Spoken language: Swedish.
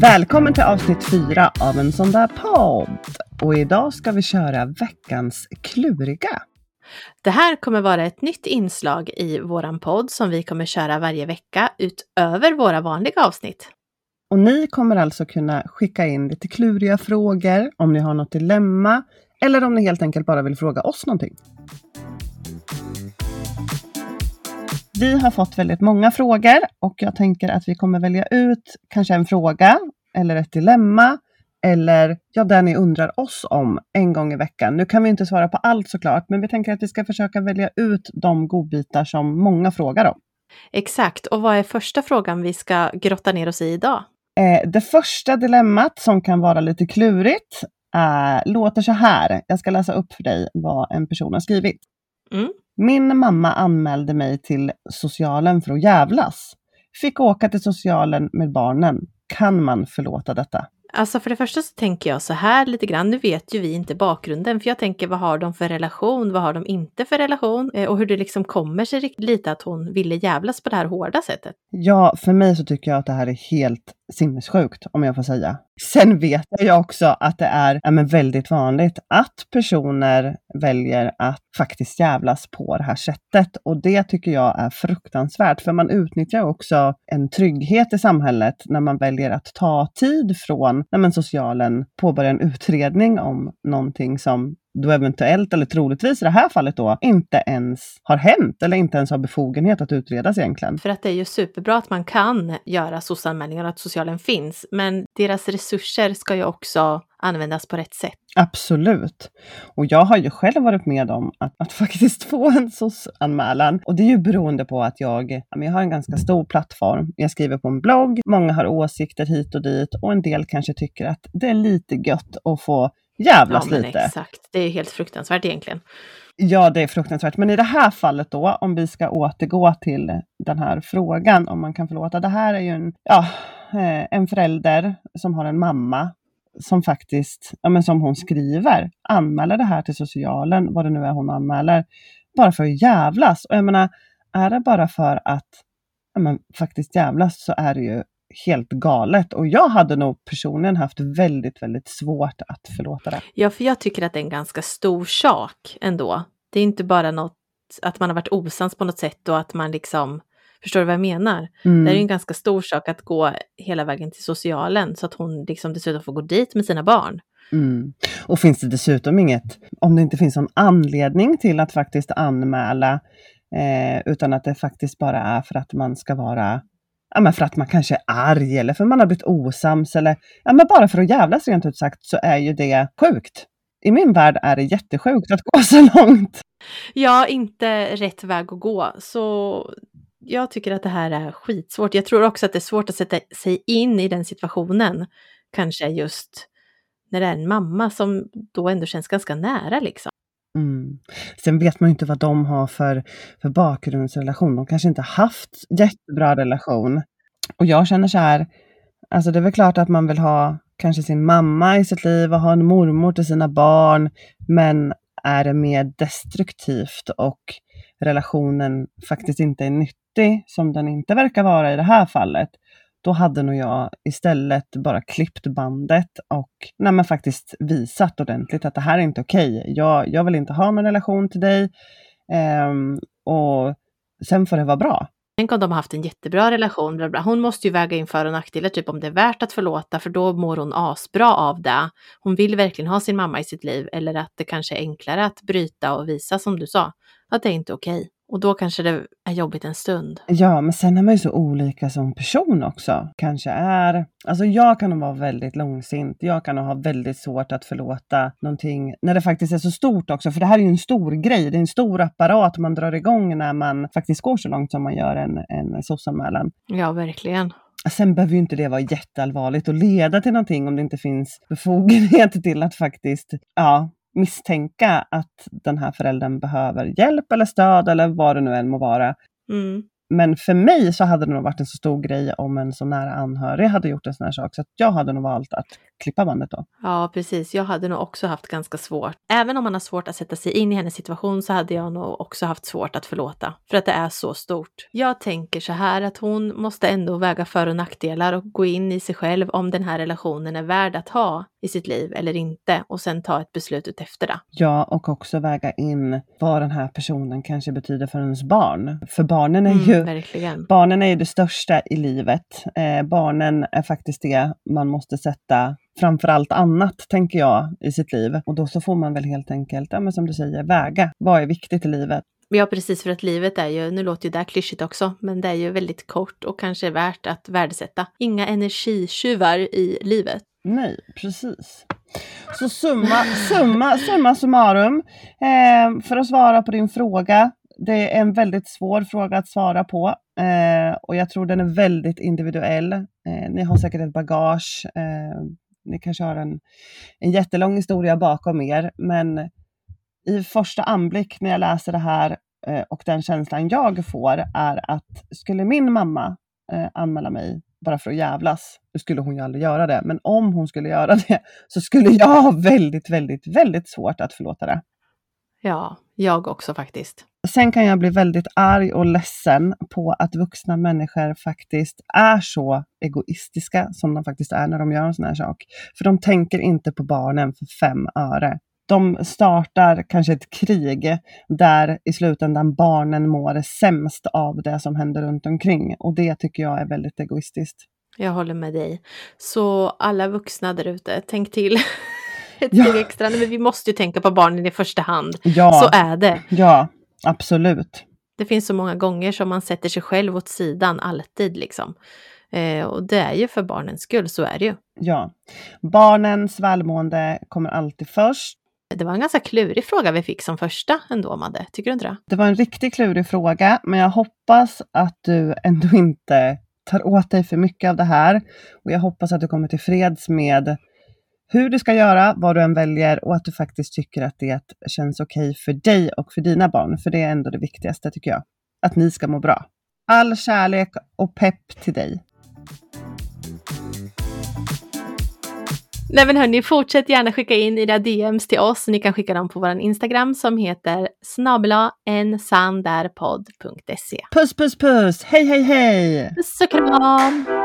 Välkommen till avsnitt fyra av en sån där podd. Och idag ska vi köra veckans kluriga. Det här kommer vara ett nytt inslag i våran podd som vi kommer köra varje vecka utöver våra vanliga avsnitt. Och ni kommer alltså kunna skicka in lite kluriga frågor om ni har något dilemma eller om ni helt enkelt bara vill fråga oss någonting. Vi har fått väldigt många frågor och jag tänker att vi kommer välja ut kanske en fråga eller ett dilemma eller ja, det ni undrar oss om en gång i veckan. Nu kan vi inte svara på allt såklart, men vi tänker att vi ska försöka välja ut de godbitar som många frågar om. Exakt, och vad är första frågan vi ska grotta ner oss i idag? Eh, det första dilemmat som kan vara lite klurigt eh, låter så här. Jag ska läsa upp för dig vad en person har skrivit. Mm. Min mamma anmälde mig till socialen för att jävlas. Fick åka till socialen med barnen. Kan man förlåta detta? Alltså för det första så tänker jag så här lite grann, nu vet ju vi inte bakgrunden, för jag tänker vad har de för relation, vad har de inte för relation eh, och hur det liksom kommer sig lite att hon ville jävlas på det här hårda sättet. Ja, för mig så tycker jag att det här är helt sinnessjukt, om jag får säga. Sen vet jag också att det är ja, men väldigt vanligt att personer väljer att faktiskt jävlas på det här sättet. Och det tycker jag är fruktansvärt, för man utnyttjar också en trygghet i samhället när man väljer att ta tid från när man socialen påbörjar en utredning om någonting som då eventuellt, eller troligtvis i det här fallet då, inte ens har hänt eller inte ens har befogenhet att utredas egentligen. För att det är ju superbra att man kan göra SOS-anmälningar och att socialen finns, men deras resurser ska ju också användas på rätt sätt. Absolut. Och jag har ju själv varit med om att, att faktiskt få en SOS-anmälan. Och det är ju beroende på att jag, jag har en ganska stor plattform. Jag skriver på en blogg, många har åsikter hit och dit och en del kanske tycker att det är lite gött att få jävlas ja, lite. Exakt, det är helt fruktansvärt egentligen. Ja, det är fruktansvärt. Men i det här fallet då, om vi ska återgå till den här frågan om man kan förlåta. Det här är ju en, ja, eh, en förälder som har en mamma som faktiskt, ja, men som hon skriver, anmäler det här till socialen, vad det nu är hon anmäler, bara för att jävlas. Och jag menar, är det bara för att ja, men, faktiskt jävlas så är det ju helt galet. Och jag hade nog personligen haft väldigt, väldigt svårt att förlåta det. Ja, för jag tycker att det är en ganska stor sak ändå. Det är inte bara något att man har varit osams på något sätt och att man liksom Förstår du vad jag menar? Mm. Det är en ganska stor sak att gå hela vägen till socialen så att hon liksom dessutom får gå dit med sina barn. Mm. Och finns det dessutom inget, om det inte finns någon anledning till att faktiskt anmäla, eh, utan att det faktiskt bara är för att man ska vara ja, men för att man kanske är arg eller för att man har blivit osams eller ja, men bara för att jävlas rent ut sagt så är ju det sjukt. I min värld är det jättesjukt att gå så långt. Ja, inte rätt väg att gå. Så jag tycker att det här är skitsvårt. Jag tror också att det är svårt att sätta sig in i den situationen. Kanske just när det är en mamma som då ändå känns ganska nära liksom. Mm. Sen vet man ju inte vad de har för, för bakgrundsrelation. De kanske inte haft jättebra relation. Och jag känner så här, alltså det är väl klart att man vill ha kanske sin mamma i sitt liv och ha en mormor till sina barn. Men är det mer destruktivt och relationen faktiskt inte är nyttig, som den inte verkar vara i det här fallet, då hade nog jag istället bara klippt bandet och nej, men faktiskt visat ordentligt att det här är inte okej. Okay. Jag, jag vill inte ha någon relation till dig um, och sen får det vara bra. Tänk om de har haft en jättebra relation. Bla bla. Hon måste ju väga in för och nackdelar, typ om det är värt att förlåta, för då mår hon asbra av det. Hon vill verkligen ha sin mamma i sitt liv, eller att det kanske är enklare att bryta och visa, som du sa, att det är inte okej. Okay. Och då kanske det är jobbigt en stund. Ja, men sen är man ju så olika som person också. Kanske är... Alltså jag kan nog vara väldigt långsint. Jag kan nog ha väldigt svårt att förlåta någonting när det faktiskt är så stort också. För det här är ju en stor grej. Det är en stor apparat man drar igång när man faktiskt går så långt som man gör en, en SOS-anmälan. Ja, verkligen. Sen behöver ju inte det vara jätteallvarligt och leda till någonting om det inte finns befogenhet till att faktiskt ja, misstänka att den här föräldern behöver hjälp eller stöd eller vad det nu än må vara. Mm. Men för mig så hade det nog varit en så stor grej om en så nära anhörig hade gjort en sån här sak, så jag hade nog valt att klippa bandet då. Ja, precis. Jag hade nog också haft ganska svårt. Även om man har svårt att sätta sig in i hennes situation så hade jag nog också haft svårt att förlåta. För att det är så stort. Jag tänker så här att hon måste ändå väga för och nackdelar och gå in i sig själv om den här relationen är värd att ha i sitt liv eller inte och sen ta ett beslut ut efter det. Ja, och också väga in vad den här personen kanske betyder för ens barn. För barnen är ju, Mm, verkligen. barnen är ju det största i livet. Eh, barnen är faktiskt det man måste sätta framför allt annat, tänker jag, i sitt liv. Och då så får man väl helt enkelt, ja, men som du säger, väga. Vad är viktigt i livet? Ja, precis för att livet är ju, nu låter ju det här klyschigt också, men det är ju väldigt kort och kanske värt att värdesätta. Inga energitjuvar i livet. Nej, precis. Så summa, summa, summa summarum, eh, för att svara på din fråga. Det är en väldigt svår fråga att svara på eh, och jag tror den är väldigt individuell. Eh, ni har säkert ett bagage, eh, ni kanske har en, en jättelång historia bakom er, men i första anblick när jag läser det här eh, och den känslan jag får är att skulle min mamma eh, anmäla mig bara för att jävlas, då skulle hon ju aldrig göra det, men om hon skulle göra det så skulle jag ha väldigt, väldigt, väldigt svårt att förlåta det. Ja, jag också faktiskt. Sen kan jag bli väldigt arg och ledsen på att vuxna människor faktiskt är så egoistiska som de faktiskt är när de gör en sån här sak. För de tänker inte på barnen för fem öre. De startar kanske ett krig där i slutändan barnen mår sämst av det som händer runt omkring. Och det tycker jag är väldigt egoistiskt. Jag håller med dig. Så alla vuxna där ute, tänk till. Ett Ja. steg extra. Nej, Men vi måste ju tänka på barnen i första hand. Ja, Så är det. ja absolut. Det finns så många gånger som man sätter sig själv åt sidan alltid liksom. Eh, och det är ju för barnens skull, så är det ju. Ja. Barnens välmående kommer alltid först. Det var en ganska klurig fråga vi fick som första ändå, Madde. Tycker du inte det? Det var en riktigt klurig fråga, men jag hoppas att du ändå inte tar åt dig för mycket av det här. Och jag hoppas att du kommer till freds med hur du ska göra, vad du än väljer och att du faktiskt tycker att det känns okej för dig och för dina barn. För det är ändå det viktigaste tycker jag. Att ni ska må bra. All kärlek och pepp till dig. Nej men hörni, fortsätt gärna skicka in era DMs till oss. Ni kan skicka dem på vår Instagram som heter snabela ensandärpodd.se. Puss puss puss! Hej hej hej! Puss och kram!